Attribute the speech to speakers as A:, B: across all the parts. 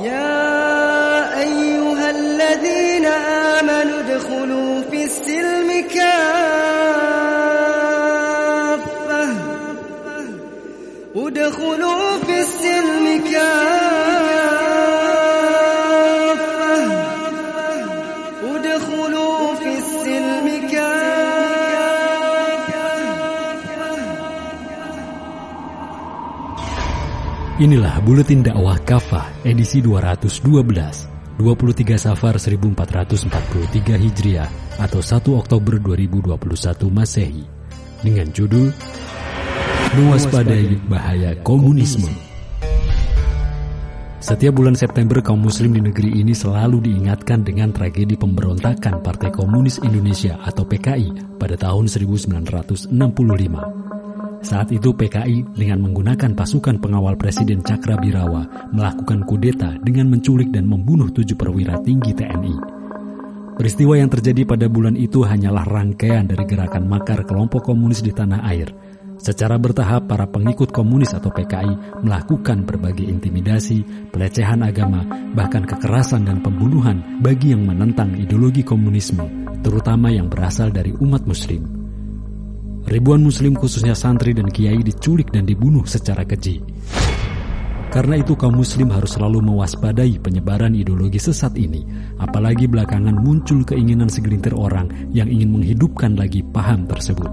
A: يا أيها الذين آمنوا ادخلوا في السلم كافة. ادخلوا
B: Inilah Buletin Dakwah Kafah edisi 212, 23 Safar 1443 Hijriah atau 1 Oktober 2021 Masehi dengan judul Mewaspadai Bahaya Komunisme. Setiap bulan September kaum muslim di negeri ini selalu diingatkan dengan tragedi pemberontakan Partai Komunis Indonesia atau PKI pada tahun 1965. Saat itu PKI dengan menggunakan pasukan pengawal Presiden Cakrabirawa melakukan kudeta dengan menculik dan membunuh tujuh perwira tinggi TNI. Peristiwa yang terjadi pada bulan itu hanyalah rangkaian dari gerakan makar kelompok komunis di tanah air. Secara bertahap para pengikut komunis atau PKI melakukan berbagai intimidasi, pelecehan agama, bahkan kekerasan dan pembunuhan bagi yang menentang ideologi komunisme, terutama yang berasal dari umat muslim. Ribuan muslim khususnya santri dan kiai diculik dan dibunuh secara keji. Karena itu kaum muslim harus selalu mewaspadai penyebaran ideologi sesat ini, apalagi belakangan muncul keinginan segelintir orang yang ingin menghidupkan lagi paham tersebut.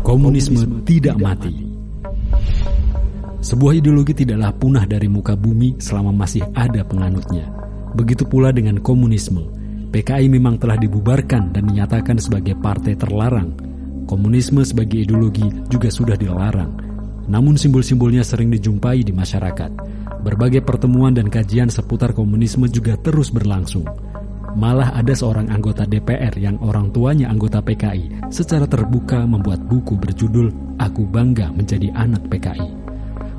B: Komunisme tidak mati. Sebuah ideologi tidaklah punah dari muka bumi selama masih ada penganutnya. Begitu pula dengan komunisme. PKI memang telah dibubarkan dan dinyatakan sebagai partai terlarang. Komunisme sebagai ideologi juga sudah dilarang. Namun simbol-simbolnya sering dijumpai di masyarakat. Berbagai pertemuan dan kajian seputar komunisme juga terus berlangsung. Malah ada seorang anggota DPR yang orang tuanya anggota PKI secara terbuka membuat buku berjudul Aku Bangga Menjadi Anak PKI.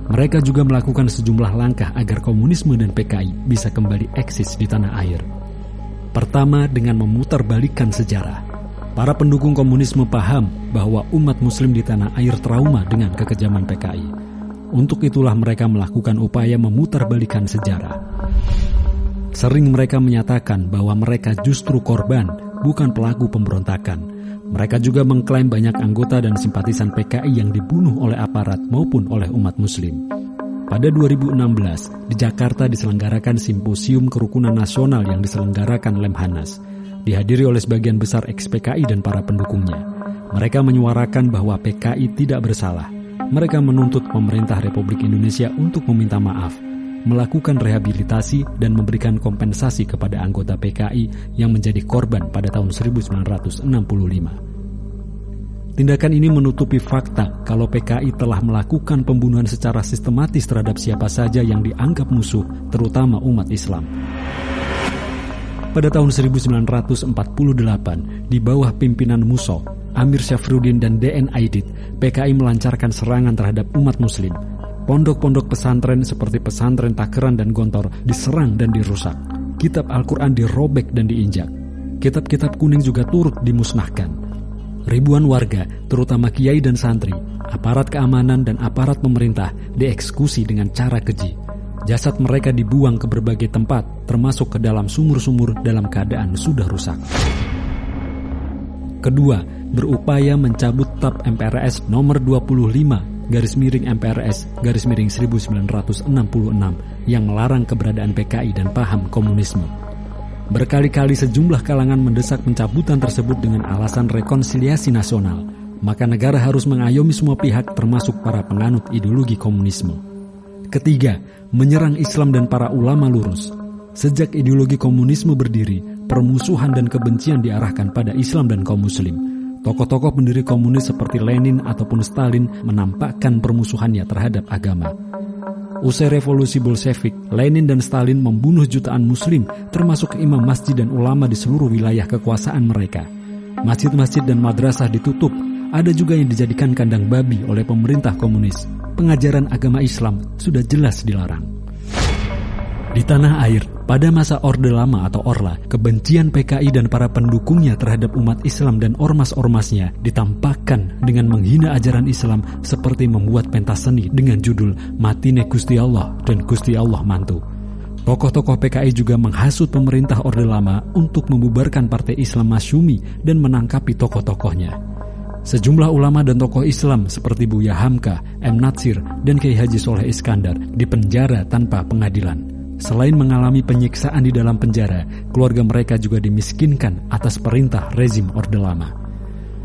B: Mereka juga melakukan sejumlah langkah agar komunisme dan PKI bisa kembali eksis di tanah air. Pertama dengan memutarbalikkan sejarah. Para pendukung komunisme paham bahwa umat muslim di tanah air trauma dengan kekejaman PKI. Untuk itulah mereka melakukan upaya memutarbalikkan sejarah. Sering mereka menyatakan bahwa mereka justru korban, bukan pelaku pemberontakan. Mereka juga mengklaim banyak anggota dan simpatisan PKI yang dibunuh oleh aparat maupun oleh umat muslim. Pada 2016, di Jakarta diselenggarakan simposium kerukunan nasional yang diselenggarakan Lemhanas. Dihadiri oleh sebagian besar ex-PKI dan para pendukungnya. Mereka menyuarakan bahwa PKI tidak bersalah. Mereka menuntut pemerintah Republik Indonesia untuk meminta maaf melakukan rehabilitasi dan memberikan kompensasi kepada anggota PKI yang menjadi korban pada tahun 1965. Tindakan ini menutupi fakta kalau PKI telah melakukan pembunuhan secara sistematis terhadap siapa saja yang dianggap musuh, terutama umat Islam. Pada tahun 1948, di bawah pimpinan Muso, Amir Syafruddin dan DN Aidit, PKI melancarkan serangan terhadap umat muslim Pondok-pondok pesantren seperti pesantren Takeran dan Gontor diserang dan dirusak. Kitab Al-Quran dirobek dan diinjak. Kitab-kitab kuning juga turut dimusnahkan. Ribuan warga, terutama kiai dan santri, aparat keamanan dan aparat pemerintah dieksekusi dengan cara keji. Jasad mereka dibuang ke berbagai tempat, termasuk ke dalam sumur-sumur dalam keadaan sudah rusak. Kedua, berupaya mencabut TAP MPRS nomor 25 garis miring MPRS garis miring 1966 yang melarang keberadaan PKI dan paham komunisme. Berkali-kali sejumlah kalangan mendesak pencabutan tersebut dengan alasan rekonsiliasi nasional, maka negara harus mengayomi semua pihak termasuk para penganut ideologi komunisme. Ketiga, menyerang Islam dan para ulama lurus. Sejak ideologi komunisme berdiri, permusuhan dan kebencian diarahkan pada Islam dan kaum muslim. Tokoh-tokoh pendiri komunis seperti Lenin ataupun Stalin menampakkan permusuhannya terhadap agama. Usai revolusi Bolshevik, Lenin dan Stalin membunuh jutaan muslim termasuk imam masjid dan ulama di seluruh wilayah kekuasaan mereka. Masjid-masjid dan madrasah ditutup, ada juga yang dijadikan kandang babi oleh pemerintah komunis. Pengajaran agama Islam sudah jelas dilarang. Di tanah air, pada masa Orde Lama atau Orla, kebencian PKI dan para pendukungnya terhadap umat Islam dan ormas-ormasnya ditampakkan dengan menghina ajaran Islam seperti membuat pentas seni dengan judul Matine Gusti Allah dan Gusti Allah Mantu. Tokoh-tokoh PKI juga menghasut pemerintah Orde Lama untuk membubarkan Partai Islam Masyumi dan menangkapi tokoh-tokohnya. Sejumlah ulama dan tokoh Islam seperti Buya Hamka, M. Natsir, dan Kiai Haji Soleh Iskandar dipenjara tanpa pengadilan. Selain mengalami penyiksaan di dalam penjara, keluarga mereka juga dimiskinkan atas perintah rezim Orde Lama.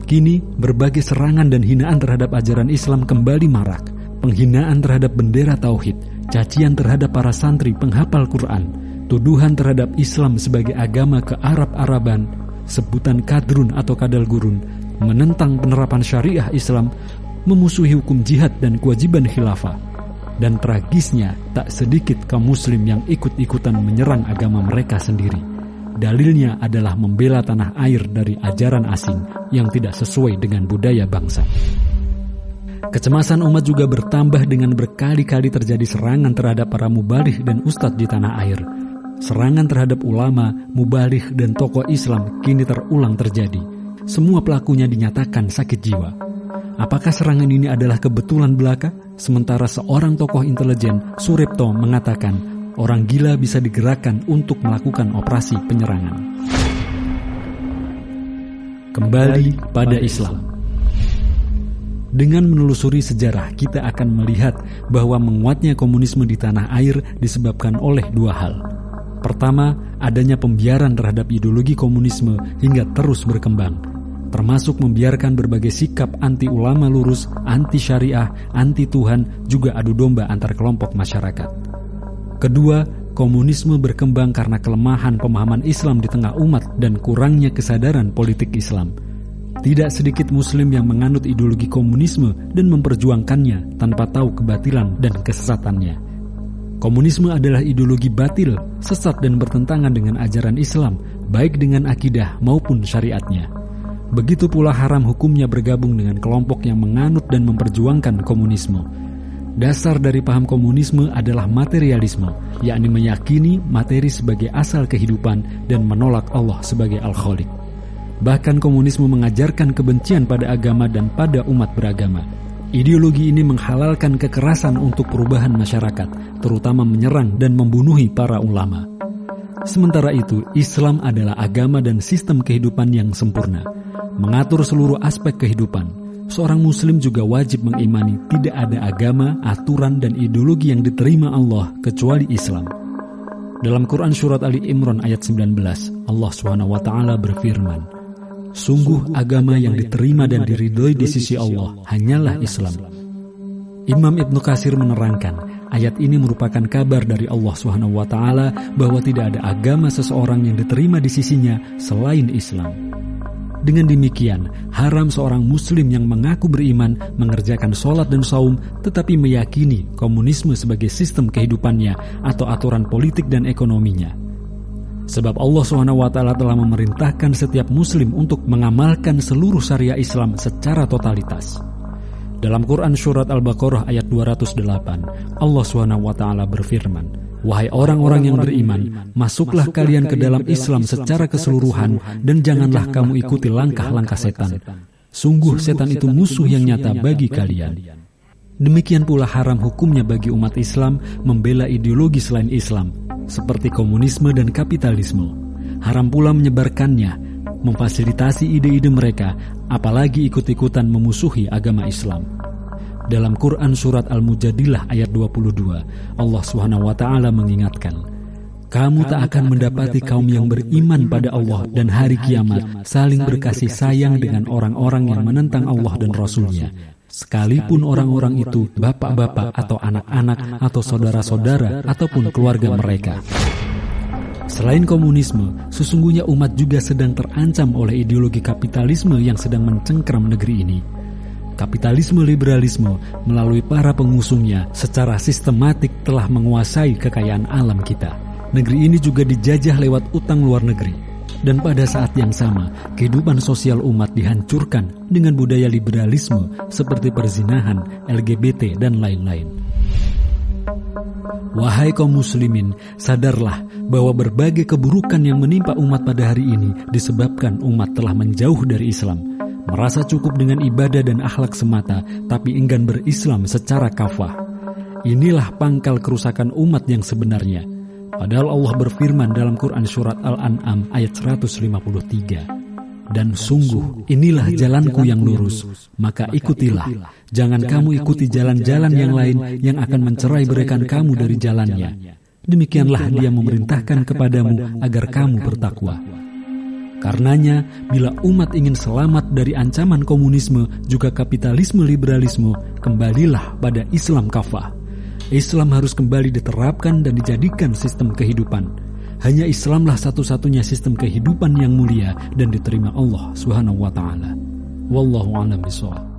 B: Kini, berbagai serangan dan hinaan terhadap ajaran Islam kembali marak. Penghinaan terhadap bendera tauhid, cacian terhadap para santri penghafal Quran, tuduhan terhadap Islam sebagai agama ke Arab-Araban, sebutan kadrun atau kadal gurun, menentang penerapan syariah Islam, memusuhi hukum jihad dan kewajiban khilafah, dan tragisnya, tak sedikit kaum muslim yang ikut-ikutan menyerang agama mereka sendiri. Dalilnya adalah membela tanah air dari ajaran asing yang tidak sesuai dengan budaya bangsa. Kecemasan umat juga bertambah dengan berkali-kali terjadi serangan terhadap para mubalih dan ustadz di tanah air. Serangan terhadap ulama, mubalih, dan tokoh Islam kini terulang terjadi. Semua pelakunya dinyatakan sakit jiwa. Apakah serangan ini adalah kebetulan belaka? Sementara seorang tokoh intelijen, Suripto, mengatakan orang gila bisa digerakkan untuk melakukan operasi penyerangan. Kembali pada Islam. Dengan menelusuri sejarah, kita akan melihat bahwa menguatnya komunisme di tanah air disebabkan oleh dua hal. Pertama, adanya pembiaran terhadap ideologi komunisme hingga terus berkembang, termasuk membiarkan berbagai sikap anti ulama lurus, anti syariah, anti Tuhan, juga adu domba antar kelompok masyarakat. Kedua, komunisme berkembang karena kelemahan pemahaman Islam di tengah umat dan kurangnya kesadaran politik Islam. Tidak sedikit muslim yang menganut ideologi komunisme dan memperjuangkannya tanpa tahu kebatilan dan kesesatannya. Komunisme adalah ideologi batil, sesat dan bertentangan dengan ajaran Islam, baik dengan akidah maupun syariatnya. Begitu pula haram hukumnya bergabung dengan kelompok yang menganut dan memperjuangkan komunisme. Dasar dari paham komunisme adalah materialisme, yakni meyakini materi sebagai asal kehidupan dan menolak Allah sebagai Al-Khaliq. Bahkan komunisme mengajarkan kebencian pada agama dan pada umat beragama. Ideologi ini menghalalkan kekerasan untuk perubahan masyarakat, terutama menyerang dan membunuhi para ulama. Sementara itu, Islam adalah agama dan sistem kehidupan yang sempurna mengatur seluruh aspek kehidupan, seorang muslim juga wajib mengimani tidak ada agama, aturan, dan ideologi yang diterima Allah kecuali Islam. Dalam Quran Surat Ali Imran ayat 19, Allah swt berfirman, Sungguh agama yang diterima dan diridhoi di sisi Allah hanyalah Islam. Imam Ibnu Kasir menerangkan, ayat ini merupakan kabar dari Allah swt bahwa tidak ada agama seseorang yang diterima di sisinya selain Islam. Dengan demikian, haram seorang muslim yang mengaku beriman mengerjakan sholat dan saum tetapi meyakini komunisme sebagai sistem kehidupannya atau aturan politik dan ekonominya. Sebab Allah SWT telah memerintahkan setiap muslim untuk mengamalkan seluruh syariah Islam secara totalitas. Dalam Quran Surat Al-Baqarah ayat 208, Allah SWT berfirman, Wahai orang-orang yang beriman, masuklah kalian ke dalam Islam secara keseluruhan dan janganlah kamu ikuti langkah-langkah setan. Sungguh setan itu musuh yang nyata bagi kalian. Demikian pula haram hukumnya bagi umat Islam membela ideologi selain Islam, seperti komunisme dan kapitalisme. Haram pula menyebarkannya, memfasilitasi ide-ide mereka, apalagi ikut-ikutan memusuhi agama Islam. Dalam Quran surat Al-Mujadilah ayat 22, Allah Subhanahu wa taala mengingatkan, kamu tak akan mendapati kaum yang beriman pada Allah dan hari kiamat saling berkasih sayang dengan orang-orang yang menentang Allah dan Rasulnya. Sekalipun orang-orang itu bapak-bapak atau anak-anak atau saudara-saudara ataupun keluarga mereka. Selain komunisme, sesungguhnya umat juga sedang terancam oleh ideologi kapitalisme yang sedang mencengkram negeri ini. Kapitalisme liberalisme melalui para pengusungnya secara sistematik telah menguasai kekayaan alam kita. Negeri ini juga dijajah lewat utang luar negeri. Dan pada saat yang sama, kehidupan sosial umat dihancurkan dengan budaya liberalisme seperti perzinahan, LGBT, dan lain-lain. Wahai kaum muslimin, sadarlah bahwa berbagai keburukan yang menimpa umat pada hari ini disebabkan umat telah menjauh dari Islam, merasa cukup dengan ibadah dan akhlak semata, tapi enggan berislam secara kafah. Inilah pangkal kerusakan umat yang sebenarnya. Padahal Allah berfirman dalam Quran Surat Al-An'am ayat 153, dan sungguh inilah jalanku yang lurus, maka ikutilah. Jangan kamu ikuti jalan-jalan yang lain yang akan mencerai berikan kamu dari jalannya. Demikianlah dia memerintahkan kepadamu agar kamu bertakwa. Karenanya, bila umat ingin selamat dari ancaman komunisme juga kapitalisme liberalisme, kembalilah pada Islam kafah. Islam harus kembali diterapkan dan dijadikan sistem kehidupan hanya Islamlah satu-satunya sistem kehidupan yang mulia dan diterima Allah Subhanahu wa taala. Wallahu a'lam bishawab.